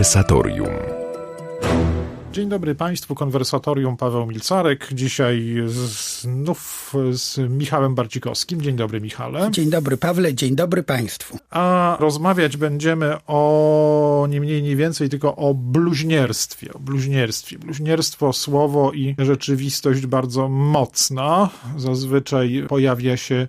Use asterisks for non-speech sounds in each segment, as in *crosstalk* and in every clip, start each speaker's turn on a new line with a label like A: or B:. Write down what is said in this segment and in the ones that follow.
A: Konwersatorium.
B: Dzień dobry Państwu, konwersatorium Paweł Milcarek. Dzisiaj znów z Michałem Barcikowskim. Dzień dobry, Michale.
C: Dzień dobry, Pawle, dzień dobry Państwu.
B: A rozmawiać będziemy o nie mniej, nie więcej, tylko o bluźnierstwie. O bluźnierstwie. Bluźnierstwo, słowo i rzeczywistość bardzo mocna. Zazwyczaj pojawia się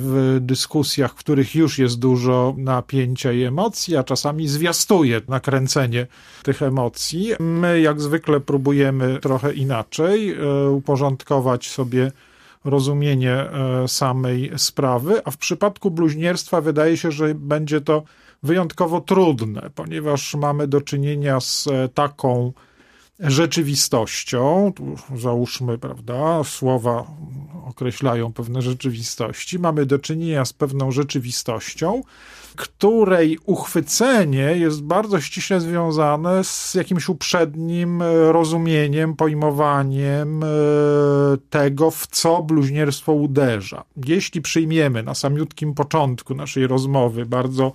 B: w dyskusjach, w których już jest dużo napięcia i emocji, a czasami zwiastuje nakręcenie tych emocji. My, jak zwykle, próbujemy trochę inaczej e, uporządkować sobie rozumienie e, samej sprawy, a w przypadku bluźnierstwa wydaje się, że będzie to wyjątkowo trudne, ponieważ mamy do czynienia z e, taką rzeczywistością, tu załóżmy, prawda, słowa określają pewne rzeczywistości, mamy do czynienia z pewną rzeczywistością, której uchwycenie jest bardzo ściśle związane z jakimś uprzednim rozumieniem, pojmowaniem e, tego, w co bluźnierstwo uderza. Jeśli przyjmiemy na samiutkim początku naszej rozmowy bardzo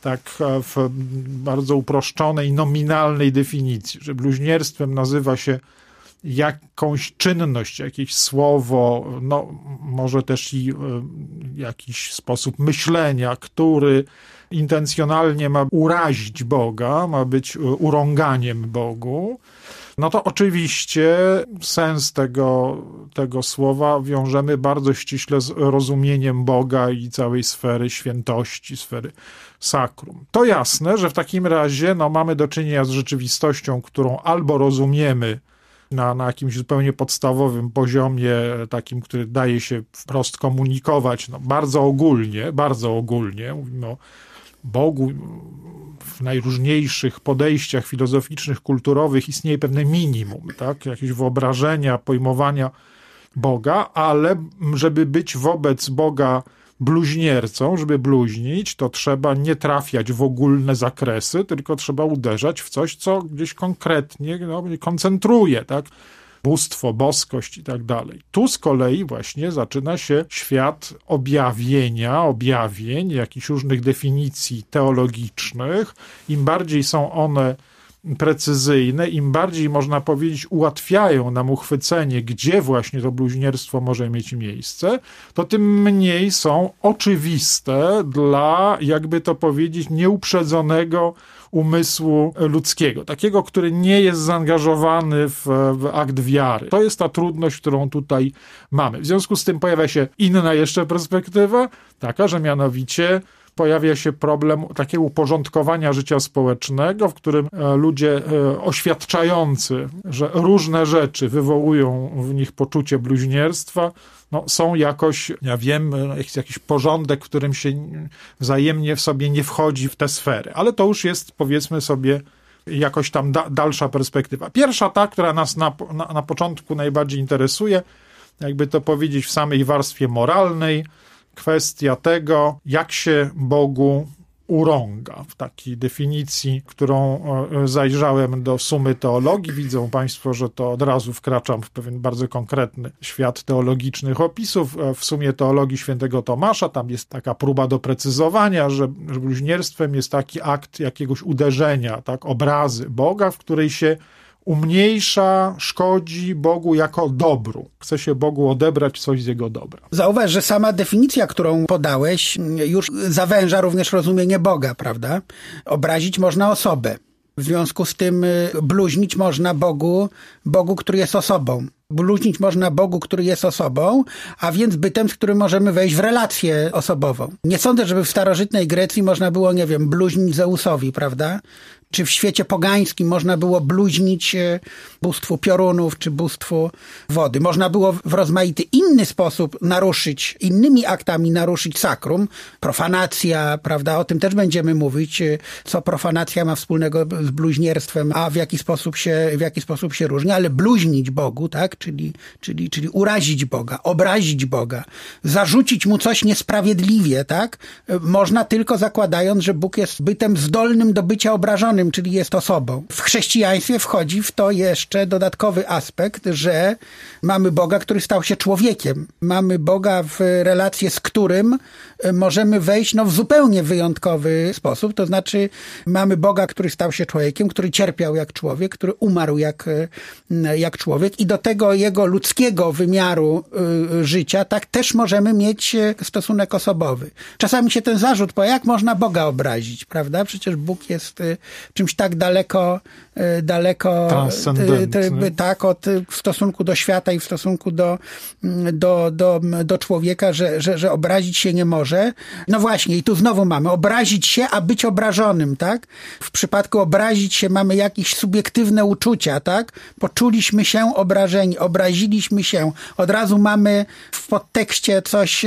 B: tak e, w bardzo uproszczonej, nominalnej definicji, że bluźnierstwem nazywa się jakąś czynność, jakieś słowo, no może też i e, jakiś sposób myślenia, który intencjonalnie ma urazić Boga, ma być e, urąganiem Bogu, no to oczywiście sens tego, tego słowa wiążemy bardzo ściśle z rozumieniem Boga i całej sfery świętości, sfery sakrum. To jasne, że w takim razie no, mamy do czynienia z rzeczywistością, którą albo rozumiemy na, na jakimś zupełnie podstawowym poziomie, takim, który daje się wprost komunikować, no, bardzo ogólnie, bardzo ogólnie, mówimy o Bogu w najróżniejszych podejściach filozoficznych, kulturowych istnieje pewne minimum, tak? jakieś wyobrażenia, pojmowania Boga, ale żeby być wobec Boga bluźniercą, żeby bluźnić, to trzeba nie trafiać w ogólne zakresy, tylko trzeba uderzać w coś, co gdzieś konkretnie no, koncentruje, tak? bóstwo, boskość i tak dalej. Tu z kolei właśnie zaczyna się świat objawienia, objawień, jakichś różnych definicji teologicznych. Im bardziej są one precyzyjne, im bardziej można powiedzieć ułatwiają nam uchwycenie, gdzie właśnie to bluźnierstwo może mieć miejsce, to tym mniej są oczywiste dla, jakby to powiedzieć, nieuprzedzonego umysłu ludzkiego, takiego, który nie jest zaangażowany w, w, akt wiary. To jest ta trudność, którą tutaj mamy. W związku z tym pojawia się inna jeszcze perspektywa, taka, że mianowicie pojawia się problem takiego uporządkowania życia społecznego, w którym e, ludzie e, oświadczający, że różne rzeczy wywołują w nich poczucie bluźnierstwa, no, są jakoś, ja wiem, e, jest jakiś porządek, w którym się wzajemnie w sobie nie wchodzi w te sfery. Ale to już jest, powiedzmy sobie, jakoś tam da, dalsza perspektywa. Pierwsza ta, która nas na, na, na początku najbardziej interesuje, jakby to powiedzieć w samej warstwie moralnej, kwestia tego, jak się Bogu urąga. W takiej definicji, którą e, zajrzałem do sumy teologii, widzą Państwo, że to od razu wkraczam w pewien bardzo konkretny świat teologicznych opisów. E, w sumie teologii świętego Tomasza tam jest taka próba doprecyzowania, że bluźnierstwem jest taki akt jakiegoś uderzenia, tak, obrazy Boga, w której się umniejsza, szkodzi Bogu jako dobru. Chce się Bogu odebrać coś z jego dobra.
C: Zauważ, że sama definicja, którą podałeś, już zawęża również rozumienie Boga, prawda? Obrazić można osobę. W związku z tym y, bluźnić można Bogu, Bogu, który jest osobą. Bluźnić można Bogu, który jest osobą, a więc bytem, z którym możemy wejść w relację osobową. Nie sądzę, żeby w starożytnej Grecji można było, nie wiem, bluźnić Zeusowi, prawda? Czy w świecie pogańskim można było bluźnić e, bóstwu piorunów, czy bóstwu wody. Można było w rozmaity inny sposób naruszyć, innymi aktami naruszyć sakrum. Profanacja, prawda, o tym też będziemy mówić, e, co profanacja ma wspólnego z bluźnierstwem, a w jaki sposób się, w jaki sposób się różni, ale bluźnić Bogu, tak, czyli, czyli, czyli urazić Boga, obrazić Boga, zarzucić mu coś niesprawiedliwie, tak, e, można tylko zakładając, że Bóg jest bytem zdolnym do bycia obrażonym, czyli jest osobą. W chrześcijaństwie wchodzi w to jeszcze dodatkowy aspekt, że mamy Boga, który stał się człowiekiem. Mamy Boga w relację z którym e, możemy wejść no, w zupełnie wyjątkowy sposób. To znaczy mamy Boga, który stał się człowiekiem, który cierpiał jak człowiek, który umarł jak, e, jak człowiek i do tego jego ludzkiego wymiaru y, życia tak też możemy mieć stosunek osobowy. Czasami się ten zarzut, bo jak można Boga obrazić, prawda? Przecież Bóg jest czymś tak daleko, daleko
B: y,
C: tak, od, w stosunku do świata i w stosunku do, mm, do, do, do człowieka, że, że, że obrazić się nie może. No właśnie, i tu znowu mamy obrazić się, a być obrażonym, tak? W przypadku obrazić się mamy jakieś subiektywne uczucia, tak? Poczuliśmy się obrażeni, obraziliśmy się. Od razu mamy w podtekście coś,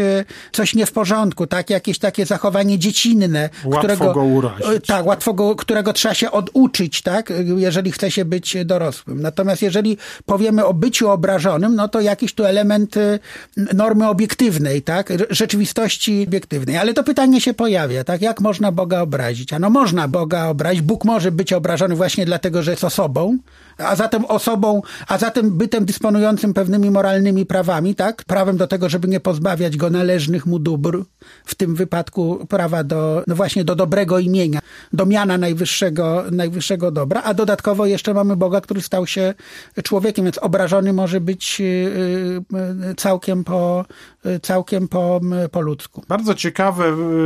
C: coś nie w porządku, tak? Jakieś takie zachowanie dziecinne,
B: Łatwo
C: którego,
B: go urazić.
C: tak, łatwo go, którego trzeba się oduczyć, tak, jeżeli chce się być dorosłym. Natomiast jeżeli powiemy o byciu obrażonym, no to jakiś tu element y, normy obiektywnej, tak, rzeczywistości obiektywnej. Ale to pytanie się pojawia, tak, jak można Boga obrazić? A no można Boga obrazić, Bóg może być obrażony właśnie dlatego, że jest osobą, a zatem osobą, a zatem bytem dysponującym pewnymi moralnymi prawami, tak, prawem do tego, żeby nie pozbawiać go należnych mu dóbr, w tym wypadku prawa do, no właśnie do dobrego imienia, do miana najwyższego, najwyższego dobra, a dodatkowo jeszcze mamy Boga, który stał się człowiekiem, więc obrażony może być y, y, całkiem po, całkiem po, po ludzku.
B: Bardzo ciekawe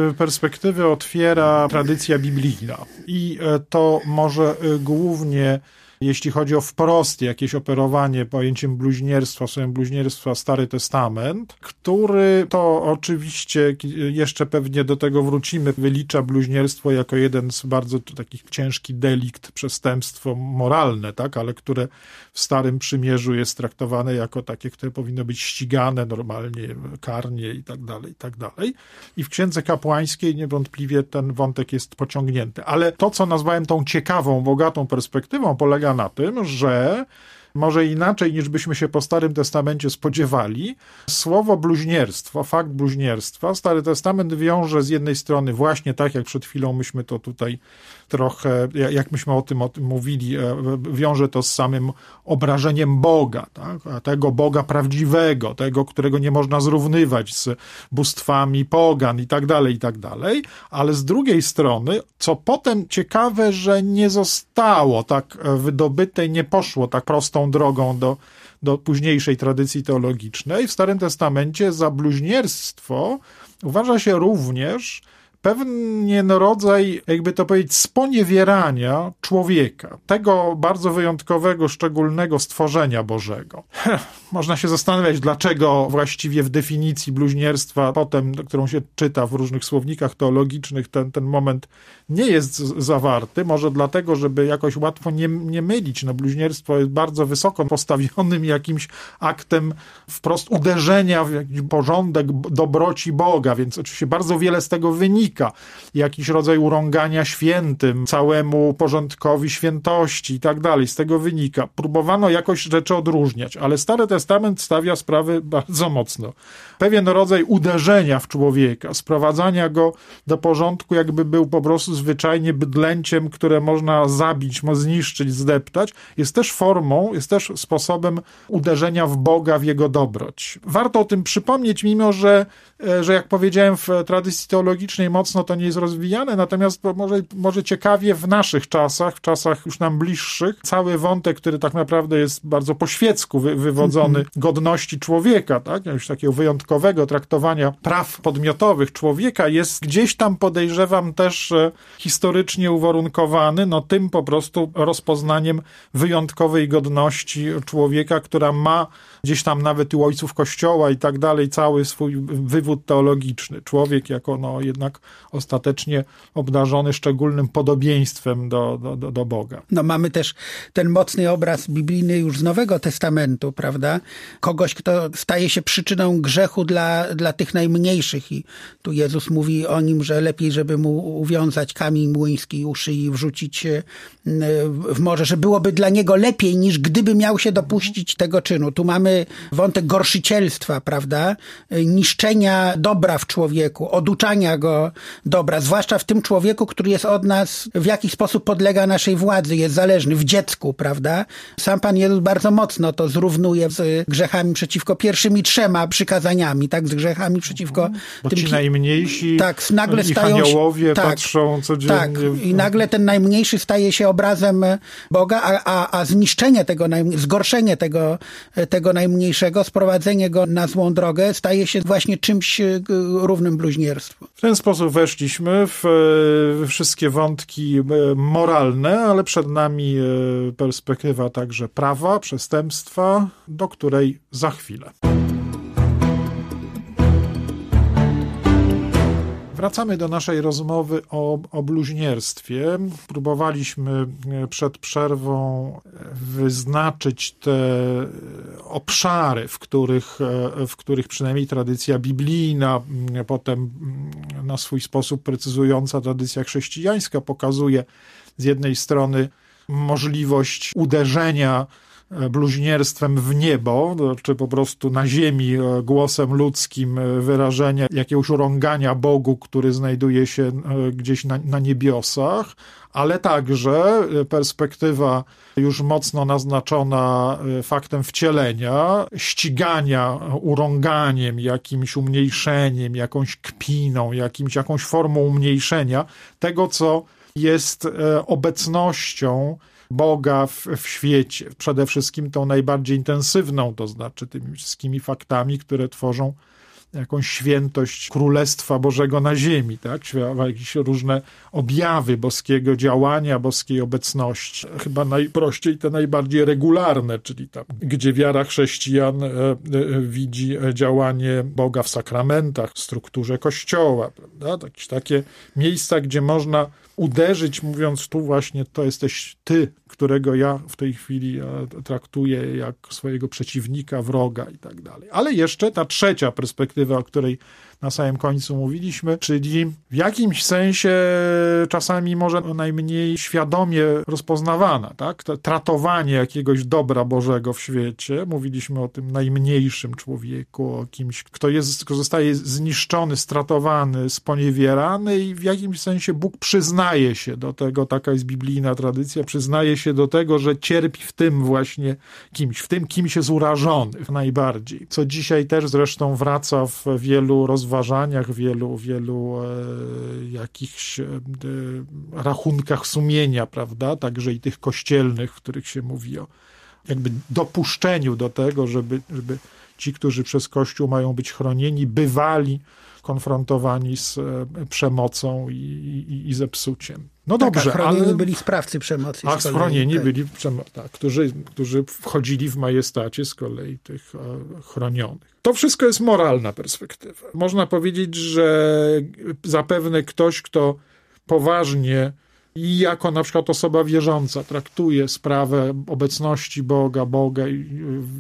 B: y, perspektywy otwiera tradycja biblijna i e, to może głównie jeśli chodzi o wprost jakieś operowanie pojęciem bluźnierstwa, słowem bluźnierstwa Stary Testament, który to oczywiście, jeszcze pewnie do tego wrócimy, wylicza bluźnierstwo jako jeden z bardzo takich ciężki delikt, przestępstwo moralne, tak, ale które w Starym Przymierzu jest traktowane jako takie, które powinno być ścigane normalnie, karnie i tak dalej, i tak dalej. I w Księdze Kapłańskiej niewątpliwie ten wątek jest pociągnięty. Ale to, co nazwałem tą ciekawą, bogatą perspektywą, polega na tym, że może inaczej niż byśmy się po Starym Testamencie spodziewali, słowo bluźnierstwo, fakt bluźnierstwa, Stary Testament wiąże z jednej strony właśnie tak, jak przed chwilą myśmy to tutaj trochę, jak myśmy o tym, o tym mówili, e, wiąże to z samym obrażeniem Boga, tak? tego Boga prawdziwego, tego, którego nie można zrównywać z bóstwami pogan i tak dalej, i tak dalej, ale z drugiej strony, co potem ciekawe, że nie zostało tak e, wydobyte nie poszło tak prostą drogą do, do późniejszej tradycji teologicznej, w Starym Testamencie za bluźnierstwo uważa się również pewien rodzaj, jakby to powiedzieć, sponiewierania człowieka, tego bardzo wyjątkowego, szczególnego stworzenia Bożego. Można się zastanawiać, dlaczego właściwie w definicji bluźnierstwa, potem, którą się czyta w różnych słownikach teologicznych, ten, ten moment nie jest zawarty. Może dlatego, żeby jakoś łatwo nie, nie mylić. No, bluźnierstwo jest bardzo wysoko postawionym jakimś aktem wprost uderzenia w jakiś porządek dobroci Boga, więc oczywiście bardzo wiele z tego wynika wynika, jakiś rodzaj urągania świętym, całemu porządkowi świętości i tak dalej. Z tego wynika. Próbowano jakoś rzeczy odróżniać, ale Stary Testament stawia sprawy bardzo mocno. Pewien rodzaj uderzenia w człowieka, sprowadzania go do porządku, jakby był po prostu zwyczajnie bydlęciem, które można zabić, zniszczyć, zdeptać, jest też formą, jest też sposobem uderzenia w Boga, w jego dobroć. Warto o tym przypomnieć, mimo że, e, że jak powiedziałem, w tradycji teologicznej mocno to nie jest rozwijane, natomiast może, może ciekawie w naszych czasach, w czasach już nam bliższych, cały wątek, który tak naprawdę jest bardzo po świecku wy, wywodzony mhm. godności człowieka, tak, już takiego wyjątkowego traktowania praw podmiotowych człowieka jest gdzieś tam podejrzewam też historycznie uwarunkowany, no tym po prostu rozpoznaniem wyjątkowej godności człowieka, która ma gdzieś tam nawet u ojców kościoła i tak dalej cały swój wywód teologiczny. Człowiek jako no jednak ostatecznie obdarzony szczególnym podobieństwem do, do, do Boga.
C: No mamy też ten mocny obraz biblijny już z Nowego Testamentu, prawda? Kogoś, kto staje się przyczyną grzechu dla, dla tych najmniejszych i tu Jezus mówi o nim, że lepiej, żeby mu uwiązać kamień młyński u szyi i wrzucić w morze, że byłoby dla niego lepiej niż gdyby miał się dopuścić tego czynu. Tu mamy wątek gorszycielstwa, prawda? Niszczenia dobra w człowieku, oduczania go dobra, zwłaszcza w tym człowieku, który jest od nas, w jakiś sposób podlega naszej władzy, jest zależny, w dziecku, prawda? Sam Pan Jezus bardzo mocno to zrównuje z grzechami przeciwko pierwszymi trzema przykazaniami, tak? Z grzechami przeciwko
B: Bo
C: tym...
B: ci najmniejsi
C: tak, nagle stają się, tak,
B: patrzą codziennie.
C: Tak, i nagle ten najmniejszy staje się obrazem Boga, a, a, a zniszczenie tego, zgorszenie tego, tego najmniejszego, sprowadzenie go na złą drogę staje się właśnie czymś e, równym bluźnierstwu.
B: W ten sposób weszliśmy w e, wszystkie wątki e, moralne, ale przed nami perspektywa także prawa, przestępstwa, do której za chwilę. Wracamy do naszej rozmowy o, o bluźnierstwie. Próbowaliśmy e, przed przerwą wyznaczyć te obszary, w których, e, w których przynajmniej tradycja biblijna, potem na swój sposób precyzująca tradycja chrześcijańska pokazuje z jednej strony możliwość uderzenia E, bluźnierstwem w niebo, czy po prostu na ziemi e, głosem ludzkim e, wyrażenia jakiegoś urągania Bogu, który znajduje się gdzieś na, na niebiosach, ale także perspektywa już mocno naznaczona faktem wcielenia, ścigania urąganiem, jakimś umniejszeniem, jakąś kpiną, jakimś, jakąś formą umniejszenia tego, co jest obecnością Boga w, w świecie. Przede wszystkim tą najbardziej intensywną, to znaczy tymi wszystkimi faktami, które tworzą jakąś świętość Królestwa Bożego na ziemi, tak? Jakieś różne objawy boskiego działania, boskiej obecności. Chyba najprościej te najbardziej regularne, czyli tam, gdzie wiara chrześcijan e, e, widzi działanie Boga w sakramentach, w strukturze kościoła, prawda? Jakieś takie miejsca, gdzie można uderzyć, mówiąc tu właśnie to jesteś ty, którego ja w tej chwili e, traktuję jak swojego przeciwnika, wroga i tak dalej. Ale jeszcze ta trzecia perspektywa, o której na samym końcu mówiliśmy, czyli w jakimś sensie czasami może najmniej świadomie rozpoznawana, tak? To tratowanie jakiegoś dobra Bożego w świecie. Mówiliśmy o tym najmniejszym człowieku, o kimś, kto, jest, kto zostaje zniszczony, stratowany, sponiewierany i w jakimś sensie Bóg przyznaje się do tego, taka jest biblijna tradycja, przyznaje się do tego, że cierpi w tym właśnie kimś, w tym kimś jest urażony najbardziej. Co dzisiaj też zresztą wraca w wielu rozważaniach rozważaniach, wielu, wielu e, jakichś e, rachunkach sumienia, prawda, także i tych kościelnych, w których się mówi o jakby dopuszczeniu do tego, żeby, żeby ci, którzy przez Kościół mają być chronieni, bywali konfrontowani z e, przemocą i, i, i zepsuciem. No
C: tak,
B: dobrze,
C: chronieni ale... byli sprawcy przemocy.
B: A chronieni tak. byli, tak, którzy, którzy wchodzili w majestacie z kolei tych e, chronionych. To wszystko jest moralna perspektywa. Można powiedzieć, że zapewne ktoś, kto poważnie i jako na przykład osoba wierząca traktuje sprawę obecności Boga, Boga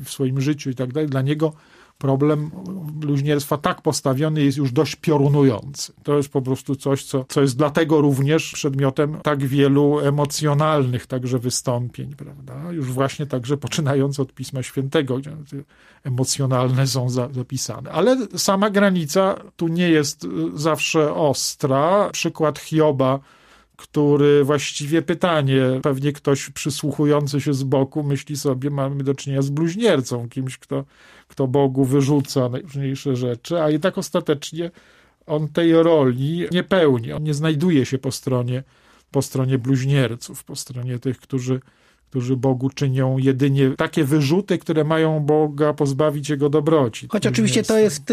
B: w swoim życiu i tak dalej, dla niego problem bluźnierstwa tak postawiony jest już dość piorunujący. To jest po prostu coś, co, co jest dlatego również przedmiotem tak wielu emocjonalnych także wystąpień, prawda? Już właśnie także poczynając od Pisma Świętego, gdzie emocjonalne są za, zapisane. Ale sama granica tu nie jest zawsze ostra. Przykład Hioba który właściwie pytanie, pewnie ktoś przysłuchujący się z boku myśli sobie, mamy do czynienia z bluźniercą, kimś, kto, kto Bogu wyrzuca najróżniejsze rzeczy, a jednak ostatecznie on tej roli nie pełni. On nie znajduje się po stronie, po stronie bluźnierców, po stronie tych, którzy którzy Bogu czynią jedynie takie wyrzuty, które mają Boga pozbawić jego dobroci.
C: Choć oczywiście to jest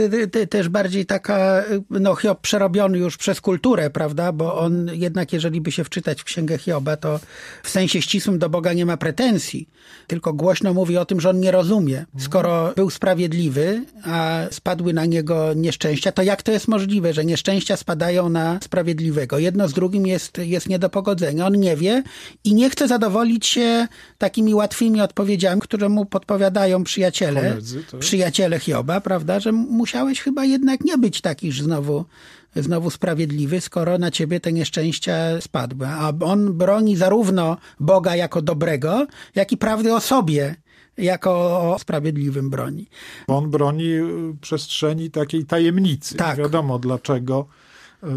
C: też bardziej taka, no Hiob przerobiony już przez kulturę, prawda, bo on jednak, jeżeli by się wczytać w księgę Hioba, to w sensie ścisłym do Boga nie ma pretensji, tylko głośno mówi o tym, że on nie rozumie. Skoro był sprawiedliwy, a spadły na niego nieszczęścia, to jak to jest możliwe, że nieszczęścia spadają na sprawiedliwego? Jedno z drugim jest, jest nie do pogodzenia. On nie wie i nie chce zadowolić się takimi łatwymi odpowiedziami, które mu podpowiadają przyjaciele, Koledzy, tak. przyjaciele Hioba, prawda, że musiałeś chyba jednak nie być taki znowu znowu sprawiedliwy, skoro na ciebie te nieszczęścia spadły. A on broni zarówno Boga jako dobrego, jak i prawdy o sobie jako o sprawiedliwym broni.
B: On broni przestrzeni takiej tajemnicy. Tak. wiadomo dlaczego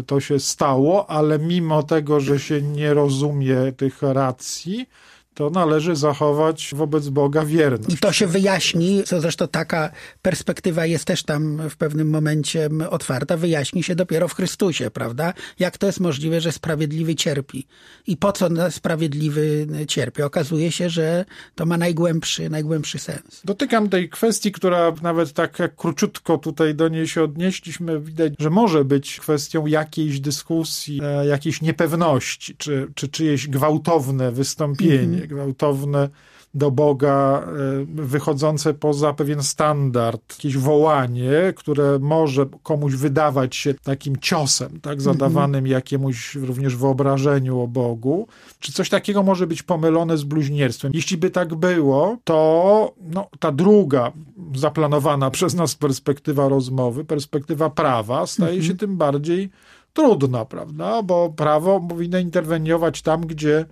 B: to się stało, ale mimo tego, że się nie rozumie tych racji, to należy zachować wobec Boga wierność.
C: I to się wyjaśni, co zresztą taka perspektywa jest też tam w pewnym momencie otwarta, wyjaśni się dopiero w Chrystusie, prawda? Jak to jest możliwe, że sprawiedliwy cierpi? I po co sprawiedliwy cierpi? Okazuje się, że to ma najgłębszy, najgłębszy sens.
B: Dotykam tej kwestii, która nawet tak jak króciutko tutaj do niej się odnieśliśmy, widać, że może być kwestią jakiejś dyskusji, e, jakiejś niepewności, czy, czy czyjeś gwałtowne wystąpienie. Mm -hmm gwałtowne do Boga, e, wychodzące poza pewien standard, jakieś wołanie, które może komuś wydawać się takim ciosem, tak, zadawanym jakiemuś również wyobrażeniu o Bogu, czy coś takiego może być pomylone z bluźnierstwem. Jeśli by tak było, to no, ta druga zaplanowana *laughs* przez nas perspektywa rozmowy, perspektywa prawa, staje się mhm. tym bardziej trudna, prawda? Bo prawo powinno interweniować tam, gdzie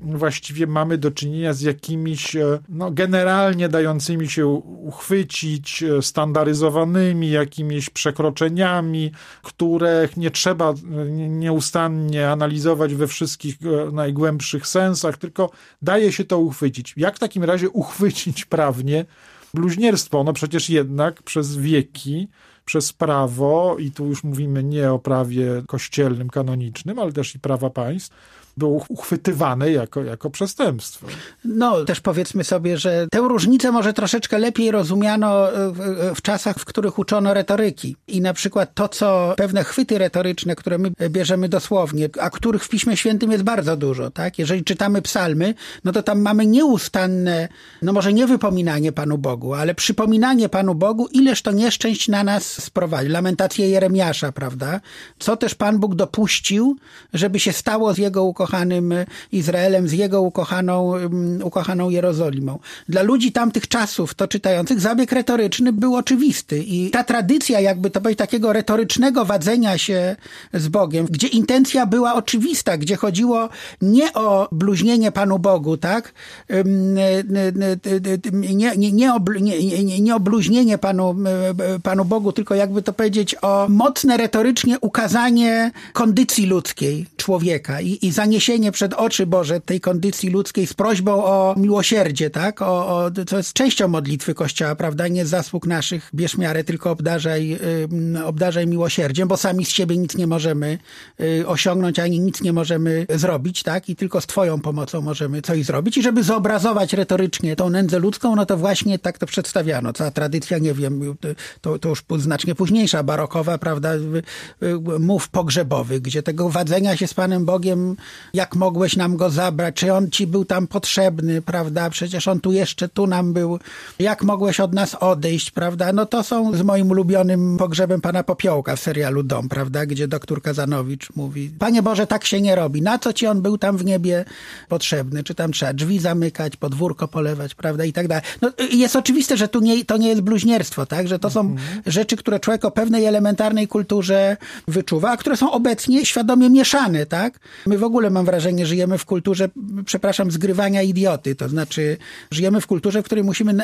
B: właściwie mamy do czynienia z jakimiś e, no, generalnie dającymi się uchwycić, e, standaryzowanymi jakimiś przekroczeniami, których nie trzeba e, nieustannie analizować we wszystkich najgłębszych sensach, tylko daje się to uchwycić. Jak w takim razie uchwycić prawnie bluźnierstwo? No przecież jednak przez wieki przez prawo, i tu już mówimy nie o prawie kościelnym, kanonicznym, ale też i prawa państw, było uchwytywane jako, jako przestępstwo.
C: No, też powiedzmy sobie, że tę różnicę może troszeczkę lepiej rozumiano w, w czasach, w których uczono retoryki. I na przykład to, co pewne chwyty retoryczne, które my bierzemy dosłownie, a których w Piśmie Świętym jest bardzo dużo, tak? Jeżeli czytamy psalmy, no to tam mamy nieustanne, no może nie wypominanie Panu Bogu, ale przypominanie Panu Bogu, ileż to nieszczęść na nas sprowadzi. Lamentacje Jeremiasza, prawda? Co też Pan Bóg dopuścił, żeby się stało z jego ukochanym Izraelem, z jego ukochaną, mm, ukochaną Jerozolimą. Dla ludzi tamtych czasów, to czytających, zabieg retoryczny był oczywisty i ta tradycja jakby to powiedzieć takiego retorycznego wadzenia się z Bogiem, gdzie intencja była oczywista, gdzie chodziło nie o bluźnienie Panu Bogu, tak? Nie, nie, nie, o, nie, nie o bluźnienie Panu, Panu Bogu, tylko jakby to powiedzieć o mocne retorycznie ukazanie kondycji ludzkiej człowieka i, i zaniesienie przed oczy Boże tej kondycji ludzkiej z prośbą o miłosierdzie, tak? O, o, co jest częścią modlitwy Kościoła, prawda? Nie z zasług naszych, bierz miarę, tylko obdarzaj, y, obdarzaj miłosierdziem, bo sami z siebie nic nie możemy y, osiągnąć, ani nic nie możemy zrobić, tak? I tylko z Twoją pomocą możemy coś zrobić. I żeby zobrazować retorycznie tą nędzę ludzką, no to właśnie tak to przedstawiano. Cała tradycja, nie wiem, to, to już znacznie późniejsza, barokowa, prawda? Mów pogrzebowy, gdzie tego wadzenia się z Panem Bogiem jak mogłeś nam go zabrać, czy on ci był tam potrzebny, prawda, przecież on tu jeszcze, tu nam był, jak mogłeś od nas odejść, prawda, no to są z moim ulubionym pogrzebem pana Popiołka w serialu Dom, prawda, gdzie doktor Kazanowicz mówi, Panie Boże, tak się nie robi, na co ci on był tam w niebie potrzebny, czy tam trzeba drzwi zamykać, podwórko polewać, prawda, i tak dalej. No, jest oczywiste, że tu nie, to nie jest bluźnierstwo, tak, że to są mhm. rzeczy, które człowiek o pewnej elementarnej kulturze wyczuwa, a które są obecnie świadomie mieszane, tak. My w ogóle mam wrażenie, żyjemy w kulturze, przepraszam, zgrywania idioty. To znaczy, żyjemy w kulturze, w której musimy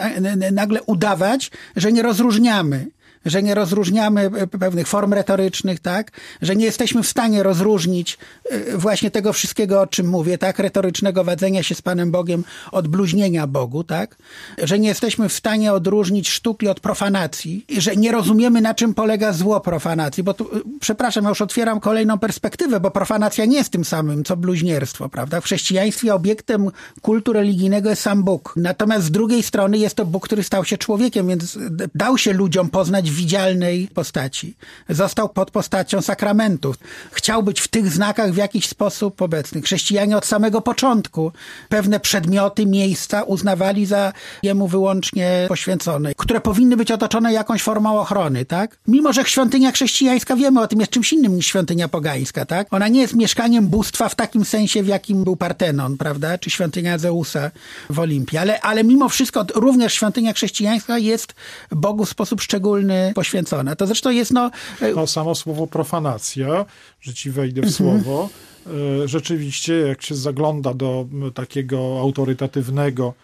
C: nagle udawać, że nie rozróżniamy że nie rozróżniamy e, pewnych form retorycznych, tak? Że nie jesteśmy w stanie rozróżnić e, właśnie tego wszystkiego, o czym mówię, tak? Retorycznego wadzenia się z Panem Bogiem od bluźnienia Bogu, tak? Że nie jesteśmy w stanie odróżnić sztuki od profanacji że nie rozumiemy, na czym polega zło profanacji, bo tu, e, przepraszam, ja już otwieram kolejną perspektywę, bo profanacja nie jest tym samym, co bluźnierstwo, prawda? W chrześcijaństwie obiektem kultu religijnego jest sam Bóg. Natomiast z drugiej strony jest to Bóg, który stał się człowiekiem, więc dał się ludziom poznać widzialnej postaci. Został pod postacią sakramentów. Chciał być w tych znakach w jakiś sposób obecny. Chrześcijanie od samego początku pewne przedmioty, miejsca uznawali za jemu wyłącznie poświęcone, które powinny być otoczone jakąś formą ochrony, tak? Mimo, że świątynia chrześcijańska, wiemy o tym, jest czymś innym niż świątynia pogańska, tak? Ona nie jest mieszkaniem bóstwa w takim sensie, w jakim był Partenon, prawda? Czy świątynia Zeusa w Olimpii. Ale, ale mimo wszystko również świątynia chrześcijańska jest Bogu w sposób szczególny poświęcona. To zresztą jest no...
B: E, to samo słowo profanacja, że ci wejdę w mhm. słowo, e, rzeczywiście jak się zagląda do takiego autorytatywnego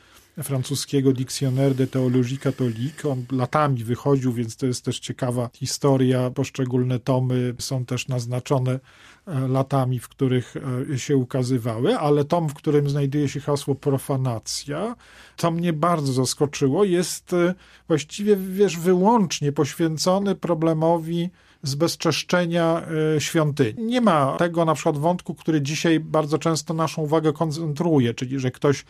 B: francuskiego Dictionnaire de théologie catholique. On latami wychodził, więc to jest też ciekawa historia. Poszczególne tomy są też naznaczone latami, w których e, się ukazywały, ale tom, w którym znajduje się hasło profanacja, to mnie bardzo zaskoczyło. Jest e, właściwie, wiesz, wyłącznie poświęcony problemowi zbezczeszczenia świątyni. Nie ma tego na przykład wątku, który dzisiaj bardzo często naszą uwagę koncentruje, czyli że ktoś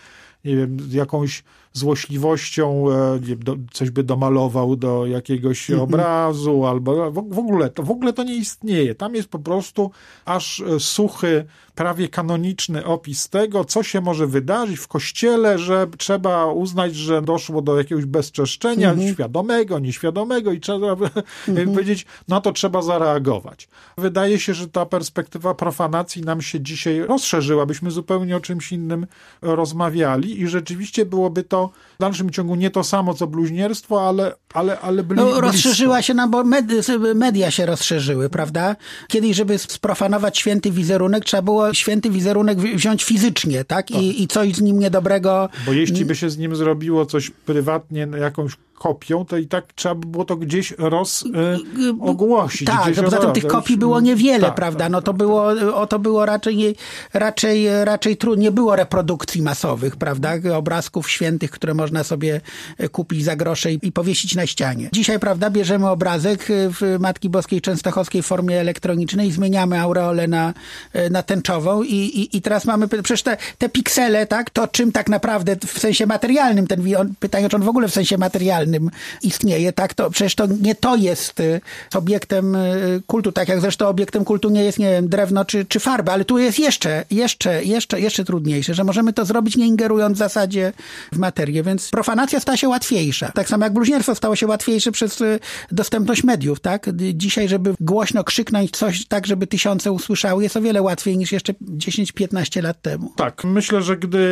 B: nie wiem, jakąś złośliwością e, coś by domalował do jakiegoś -hmm. obrazu, albo w, ogóle to, w ogóle to nie istnieje. Tam jest po prostu aż e, suchy, prawie kanoniczny opis tego, co się może wydarzyć w kościele, że trzeba uznać, że doszło do jakiegoś bezczeszczenia -hmm. świadomego, nieświadomego i trzeba -hmm. *laughs* powiedzieć, no to trzeba zareagować. Wydaje się, że ta perspektywa profanacji nam się dzisiaj rozszerzyła, byśmy zupełnie o czymś innym rozmawiali i rzeczywiście byłoby to w dalszym ciągu nie to samo, co bluźnierstwo, ale, ale, ale bli,
C: no, Rozszerzyła się nam, bo media się rozszerzyły, prawda? Kiedyś, żeby sprofanować święty wizerunek, trzeba było święty wizerunek wziąć fizycznie, tak? I, i coś z nim niedobrego...
B: Bo jeśli by się z nim zrobiło coś prywatnie, jakąś kopią, to i tak trzeba by było to gdzieś rozogłosić.
C: E, tak,
B: gdzieś
C: poza tym tych kopii było niewiele, tak, prawda? Tak, no to tak, było, o to było raczej, raczej, raczej trudno, nie było reprodukcji masowych, prawda? Obrazków świętych, które można sobie kupić za grosze i, i powiesić na ścianie. Dzisiaj, prawda, bierzemy obrazek w Matki Boskiej Częstochowskiej w formie elektronicznej i zmieniamy aureolę na, na tęczową i, i, i teraz mamy, przecież te, te piksele, tak, to czym tak naprawdę w sensie materialnym, ten pytanie, czy on w ogóle w sensie materialnym istnieje, tak, to przecież to nie to jest y, obiektem y, kultu, tak jak zresztą obiektem kultu nie jest, nie wiem, drewno czy, czy farba, ale tu jest jeszcze, jeszcze, jeszcze, jeszcze trudniejsze, że możemy to zrobić nie ingerując w zasadzie w materię, więc profanacja stała się łatwiejsza. Tak samo jak bluźnierstwo stało się łatwiejsze przez y, dostępność mediów, tak? Dzisiaj, żeby głośno krzyknąć coś tak, żeby tysiące usłyszały, jest o wiele łatwiej niż jeszcze 10-15 lat temu.
B: Tak, myślę, że gdy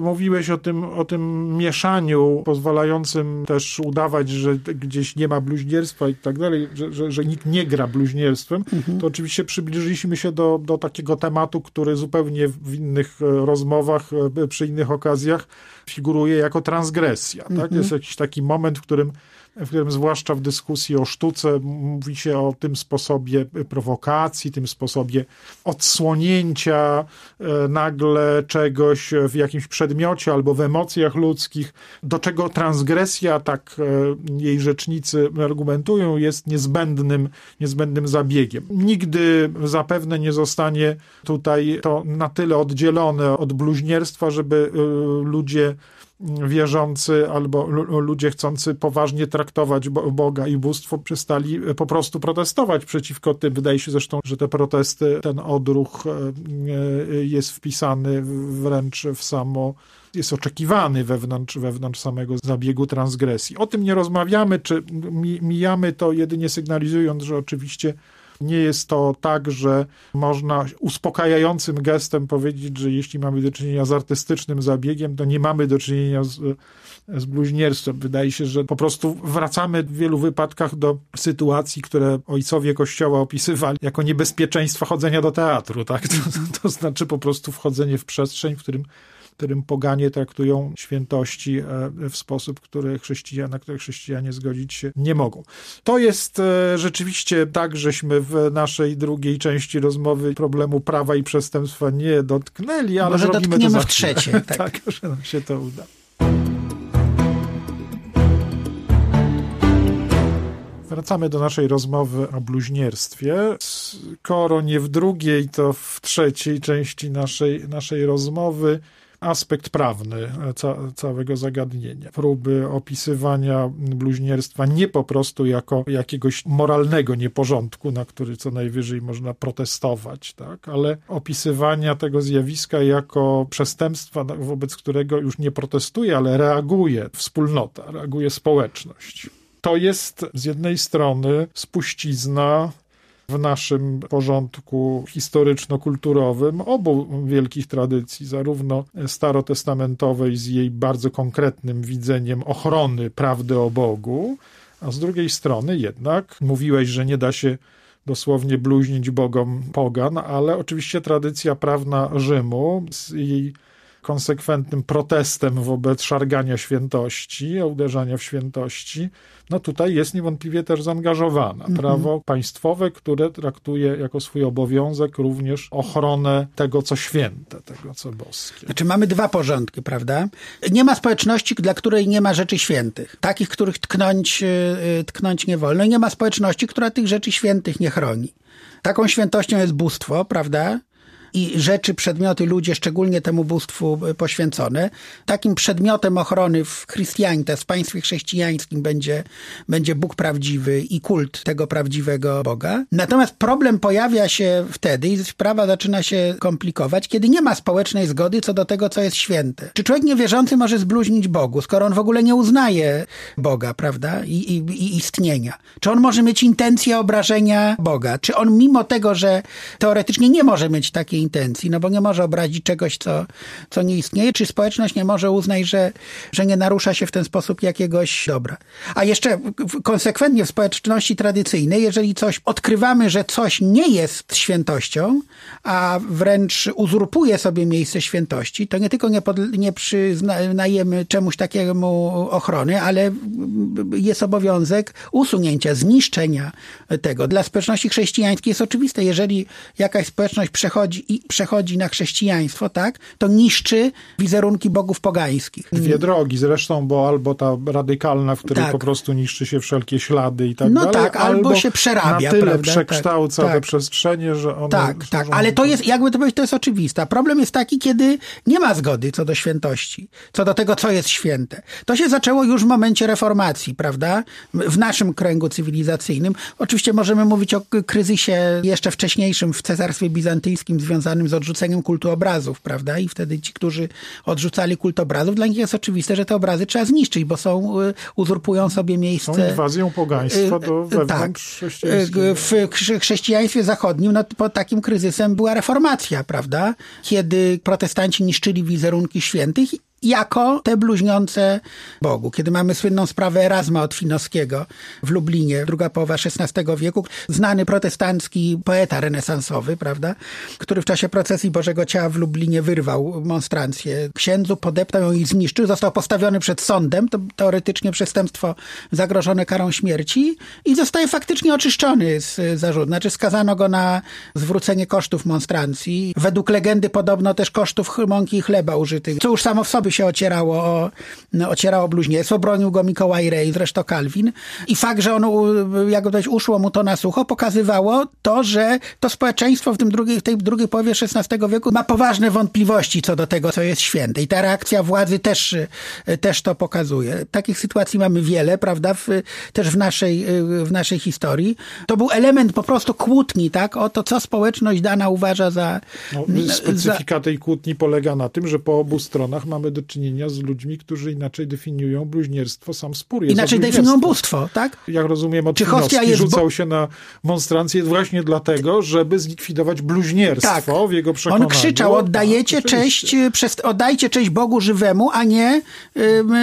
B: mówiłeś o tym, o tym mieszaniu pozwalającym też udawać, że gdzieś nie ma bluźnierstwa i tak dalej, że, że, że nikt nie gra bluźnierstwem, mhm. to oczywiście przybliżyliśmy się do, do takiego tematu, który zupełnie w innych e, rozmowach, e, przy innych okazjach figuruje jako transgresja. Tak? Mhm. Jest jakiś taki moment, w którym w którym zwłaszcza w dyskusji o sztuce mówi się o tym sposobie prowokacji, tym sposobie odsłonięcia e, nagle czegoś w jakimś przedmiocie albo w emocjach ludzkich, do czego transgresja, tak e, jej rzecznicy argumentują, jest niezbędnym, niezbędnym zabiegiem. Nigdy zapewne nie zostanie tutaj to na tyle oddzielone od bluźnierstwa, żeby e, ludzie wierzący albo ludzie chcący poważnie traktować Boga i bóstwo przestali e, po prostu protestować przeciwko tym. Wydaje się zresztą, że te protesty, ten odruch e, e, jest wpisany wręcz w samo jest oczekiwany wewnątrz, wewnątrz samego zabiegu transgresji. O tym nie rozmawiamy, czy mijamy to jedynie sygnalizując, że oczywiście nie jest to tak, że można uspokajającym gestem powiedzieć, że jeśli mamy do czynienia z artystycznym zabiegiem, to nie mamy do czynienia z, z bluźnierstwem. Wydaje się, że po prostu wracamy w wielu wypadkach do sytuacji, które ojcowie Kościoła opisywali jako niebezpieczeństwa chodzenia do teatru. Tak? To, to znaczy po prostu wchodzenie w przestrzeń, w którym którym poganie traktują świętości e, w sposób, który na który chrześcijanie zgodzić się nie mogą. To jest e, rzeczywiście tak, żeśmy w naszej drugiej części rozmowy problemu prawa i przestępstwa nie dotknęli, ale
C: Może
B: zrobimy
C: to
B: za
C: w trzecie.
B: Tak. *laughs* tak, że nam się to uda. Wracamy do naszej rozmowy o bluźnierstwie. Skoro nie w drugiej, to w trzeciej części naszej, naszej rozmowy aspekt prawny ca całego zagadnienia. Próby opisywania bluźnierstwa nie po prostu jako jakiegoś moralnego nieporządku, na który co najwyżej można protestować, tak? ale opisywania tego zjawiska jako przestępstwa, wobec którego już nie protestuje, ale reaguje wspólnota, reaguje społeczność. To jest z jednej strony spuścizna w naszym porządku historyczno-kulturowym obu wielkich tradycji, zarówno starotestamentowej z jej bardzo konkretnym widzeniem ochrony prawdy o Bogu, a z drugiej strony jednak mówiłeś, że nie da się dosłownie bluźnić bogom pogan, ale oczywiście tradycja prawna Rzymu z jej konsekwentnym protestem wobec szargania świętości, uderzania w świętości, no tutaj jest niewątpliwie też zaangażowana. Mhm. Prawo państwowe, które traktuje jako swój obowiązek również ochronę tego, co święte, tego, co boskie.
C: Znaczy mamy dwa porządki, prawda? Nie ma społeczności, dla której nie ma rzeczy świętych. Takich, których tknąć, y, tknąć nie wolno. I nie ma społeczności, która tych rzeczy świętych nie chroni. Taką świętością jest bóstwo, prawda? I rzeczy, przedmioty, ludzie szczególnie temu bóstwu poświęcone. Takim przedmiotem ochrony w chrystianite, w państwie chrześcijańskim będzie, będzie Bóg prawdziwy i kult tego prawdziwego Boga. Natomiast problem pojawia się wtedy i sprawa zaczyna się komplikować, kiedy nie ma społecznej zgody co do tego, co jest święte. Czy człowiek niewierzący może zbluźnić Bogu, skoro on w ogóle nie uznaje Boga, prawda, i, i, i istnienia? Czy on może mieć intencję obrażenia Boga? Czy on mimo tego, że teoretycznie nie może mieć takiej intencji, no bo nie może obrazić czegoś, co, co nie istnieje, czy społeczność nie może uznać, że, że nie narusza się w ten sposób jakiegoś dobra. A jeszcze konsekwentnie w społeczności tradycyjnej, jeżeli coś odkrywamy, że coś nie jest świętością, a wręcz uzurpuje sobie miejsce świętości, to nie tylko nie, pod, nie przyznajemy czemuś takiemu ochrony, ale jest obowiązek usunięcia, zniszczenia tego. Dla społeczności chrześcijańskiej jest oczywiste, jeżeli jakaś społeczność przechodzi i przechodzi na chrześcijaństwo, tak, to niszczy wizerunki bogów pogańskich.
B: Dwie drogi zresztą, bo albo ta radykalna, w której tak. po prostu niszczy się wszelkie ślady i tak
C: no
B: dalej.
C: No tak, albo, albo się przerabia.
B: Na tyle
C: prawda?
B: przekształca tak, te przestrzenie, że one...
C: Tak, tak, ale to jest, jakby to powiedzieć, to jest oczywiste. Problem jest taki, kiedy nie ma zgody co do świętości, co do tego, co jest święte. To się zaczęło już w momencie reformacji, prawda? W naszym kręgu cywilizacyjnym. Oczywiście możemy mówić o kryzysie jeszcze wcześniejszym w Cesarstwie Bizantyjskim związanym związanym z odrzuceniem kultu obrazów, prawda? I wtedy ci, którzy odrzucali kult obrazów, dla nich jest oczywiste, że te obrazy trzeba zniszczyć, bo są, y, uzurpują sobie miejsce.
B: Są inwazją pogaństwa do y, wewnątrz tak.
C: W chrześcijaństwie zachodnim no, pod takim kryzysem była reformacja, prawda? Kiedy protestanci niszczyli wizerunki świętych jako te bluźniące Bogu. Kiedy mamy słynną sprawę Erasma od Finowskiego w Lublinie, druga połowa XVI wieku, znany protestancki poeta renesansowy, prawda, który w czasie procesji Bożego Ciała w Lublinie wyrwał monstrancję księdzu, podeptał ją i zniszczył, został postawiony przed sądem, to teoretycznie przestępstwo zagrożone karą śmierci i zostaje faktycznie oczyszczony z zarzutu. Znaczy skazano go na zwrócenie kosztów monstrancji. Według legendy podobno też kosztów mąki i chleba użytych, co już samo w sobie się ocierało o, no, ocierało bluźnierstwo. Bronił go Mikołaj Rej, zresztą Kalwin. I fakt, że on, jak powiedzieć, uszło mu to na sucho, pokazywało to, że to społeczeństwo w, tym drugiej, w tej drugiej połowie XVI wieku ma poważne wątpliwości co do tego, co jest święte. I ta reakcja władzy też, też to pokazuje. Takich sytuacji mamy wiele, prawda, w, też w naszej, w naszej historii. To był element po prostu kłótni, tak, o to, co społeczność dana uważa za... No,
B: specyfika za... tej kłótni polega na tym, że po obu stronach mamy do czynienia z ludźmi, którzy inaczej definiują bluźnierstwo, sam spór jest
C: Inaczej definiują bóstwo, tak?
B: Jak rozumiem, hostia jest rzucał się na monstrancję właśnie dlatego, żeby zlikwidować bluźnierstwo tak. w jego przekonaniu.
C: On krzyczał, oddajecie cześć, przez, oddajcie cześć Bogu żywemu, a nie,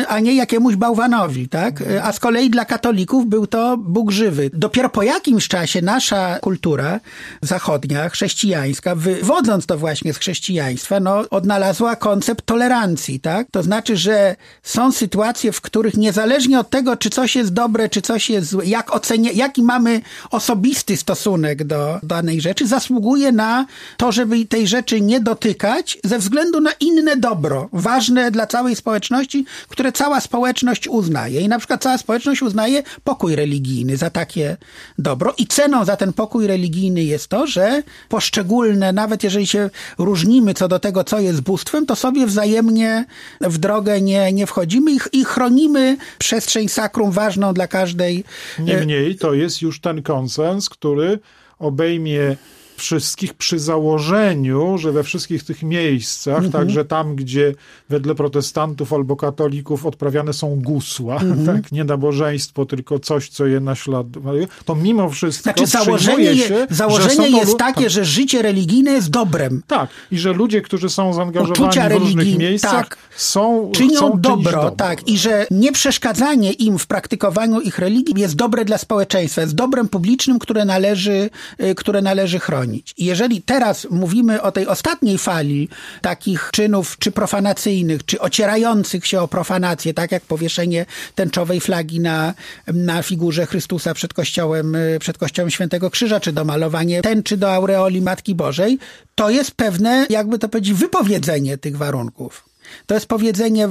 C: a nie jakiemuś bałwanowi, tak? A z kolei dla katolików był to Bóg żywy. Dopiero po jakimś czasie nasza kultura zachodnia, chrześcijańska, wywodząc to właśnie z chrześcijaństwa, no, odnalazła koncept tolerancji, tak? To znaczy, że są sytuacje, w których niezależnie od tego, czy coś jest dobre, czy coś jest złe, jak ocenia, jaki mamy osobisty stosunek do danej rzeczy, zasługuje na to, żeby tej rzeczy nie dotykać ze względu na inne dobro, ważne dla całej społeczności, które cała społeczność uznaje. I na przykład cała społeczność uznaje pokój religijny za takie dobro i ceną za ten pokój religijny jest to, że poszczególne, nawet jeżeli się różnimy co do tego, co jest bóstwem, to sobie wzajemnie w drogę nie, nie wchodzimy i, i chronimy przestrzeń sakrum ważną dla każdej.
B: Niemniej to jest już ten konsens, który obejmie wszystkich przy założeniu, że we wszystkich tych miejscach, mhm. także tam, gdzie wedle protestantów albo katolików odprawiane są gusła, *laughs* mhm. tak, nie nabożeństwo, tylko coś, co je naśladuje, to mimo wszystko
C: znaczy, założenie,
B: się,
C: założenie jest takie, tak. że życie religijne jest dobrem.
B: Tak, i że ludzie, którzy są zaangażowani w różnych miejscach, tak. są
C: czynią dobro, dobro, tak, i że nie przeszkadzanie im w praktykowaniu ich religii jest dobre dla społeczeństwa, jest dobrem publicznym, które należy, y, które należy chronić. Chronić. I jeżeli teraz mówimy o tej ostatniej fali takich czynów, czy profanacyjnych, czy ocierających się o profanację, tak jak powieszenie tęczowej flagi na, na figurze Chrystusa przed kościołem, przed kościołem Świętego Krzyża, czy domalowanie tęczy do aureoli Matki Bożej, to jest pewne, jakby to powiedzieć, wypowiedzenie tych warunków. To jest powiedzenie,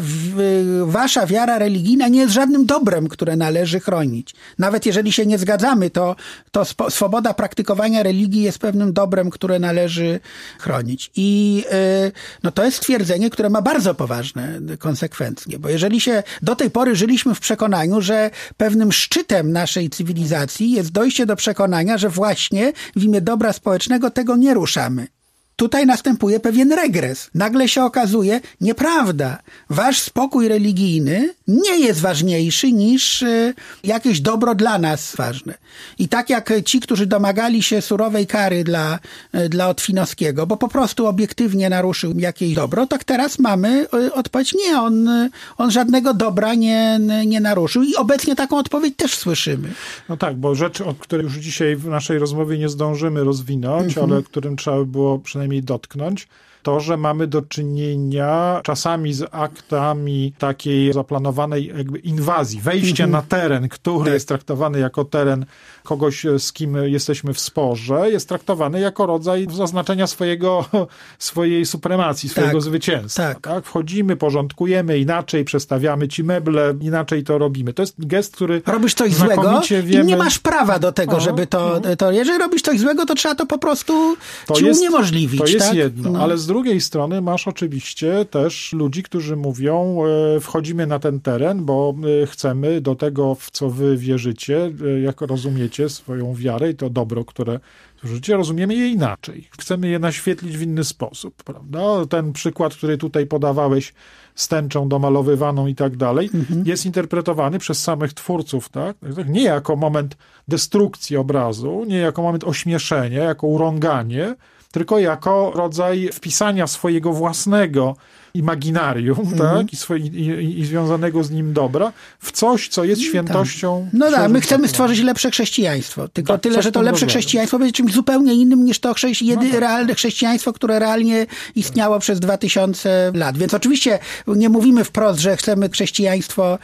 C: wasza wiara religijna nie jest żadnym dobrem, które należy chronić. Nawet jeżeli się nie zgadzamy, to, to swoboda praktykowania religii jest pewnym dobrem, które należy chronić. I y, no to jest stwierdzenie, które ma bardzo poważne konsekwencje, bo jeżeli się do tej pory żyliśmy w przekonaniu, że pewnym szczytem naszej cywilizacji jest dojście do przekonania, że właśnie w imię dobra społecznego tego nie ruszamy. Tutaj następuje pewien regres. Nagle się okazuje, nieprawda. Wasz spokój religijny nie jest ważniejszy niż e, jakieś dobro dla nas ważne. I tak jak ci, którzy domagali się surowej kary dla, e, dla Otwinowskiego, bo po prostu obiektywnie naruszył jakieś dobro, tak teraz mamy e, odpowiedź, nie, on, on żadnego dobra nie, nie naruszył i obecnie taką odpowiedź też słyszymy.
B: No tak, bo rzecz, o której już dzisiaj w naszej rozmowie nie zdążymy rozwinąć, mhm. ale którym trzeba było przynajmniej przynajmniej dotknąć, to, że mamy do czynienia czasami z aktami takiej zaplanowanej jakby inwazji, wejście mm -hmm. na teren, który tak. jest traktowany jako teren kogoś, z kim jesteśmy w sporze, jest traktowany jako rodzaj zaznaczenia swojego, *laughs* swojej supremacji, swojego tak. zwycięstwa. Tak. tak. Wchodzimy, porządkujemy inaczej, przestawiamy ci meble, inaczej to robimy. To jest gest, który
C: Robisz coś złego wiemy... i nie masz prawa do tego, o, żeby to, no. to... Jeżeli robisz coś złego, to trzeba to po prostu to ci jest, uniemożliwić.
B: To jest
C: tak?
B: jedno, no. ale z drugiej strony masz oczywiście też ludzi, którzy mówią, e, wchodzimy na ten teren, bo e, chcemy do tego, w co wy wierzycie, e, jak rozumiecie swoją wiarę i to dobro, które życie, rozumiemy je inaczej. Chcemy je naświetlić w inny sposób, prawda? Ten przykład, który tutaj podawałeś z tęczą domalowywaną i tak dalej, mhm. jest interpretowany przez samych twórców, tak? Nie jako moment destrukcji obrazu, nie jako moment ośmieszenia, jako urąganie, tylko jako rodzaj wpisania swojego własnego imaginarium, mm. tak, I, swoje, i, i, związanego z nim dobra, w coś, co jest tak. świętością.
C: Tak. No tak, my chcemy stworzyć lepsze chrześcijaństwo. Tylko tak, tyle, że to lepsze chrześcijaństwo będzie czymś zupełnie innym niż to chrześci jedy, no tak. realne chrześcijaństwo, które realnie istniało tak. przez 2000 lat. Więc oczywiście nie mówimy wprost, że chcemy chrześcijaństwo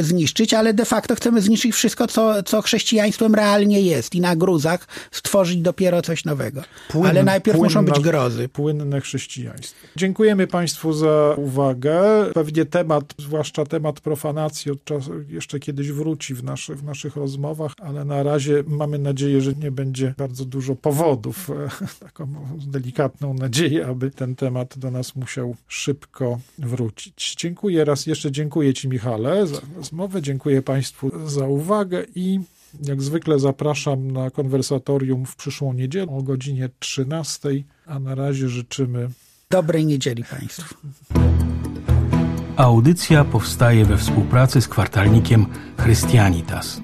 C: zniszczyć, ale de facto chcemy zniszczyć wszystko, co, co chrześcijaństwem realnie jest i na gruzach stworzyć dopiero coś nowego. Ale najpierw płynna, muszą być grozy.
B: Płynne chrześcijaństwo. Dziękujemy Państwu za uwagę. Pewnie temat, zwłaszcza temat profanacji, od czasu, jeszcze kiedyś wróci w, naszy, w naszych rozmowach, ale na razie mamy nadzieję, że nie będzie bardzo dużo powodów, *laughs* taką delikatną nadzieję, aby ten temat do nas musiał szybko wrócić. Dziękuję raz jeszcze, dziękuję Ci Michale za rozmowę, dziękuję Państwu za uwagę i jak zwykle zapraszam na konwersatorium w przyszłą niedzielę o godzinie 13, a na razie życzymy
C: Dobrej niedzieli Państwu.
A: Audycja powstaje we współpracy z kwartalnikiem Christianitas.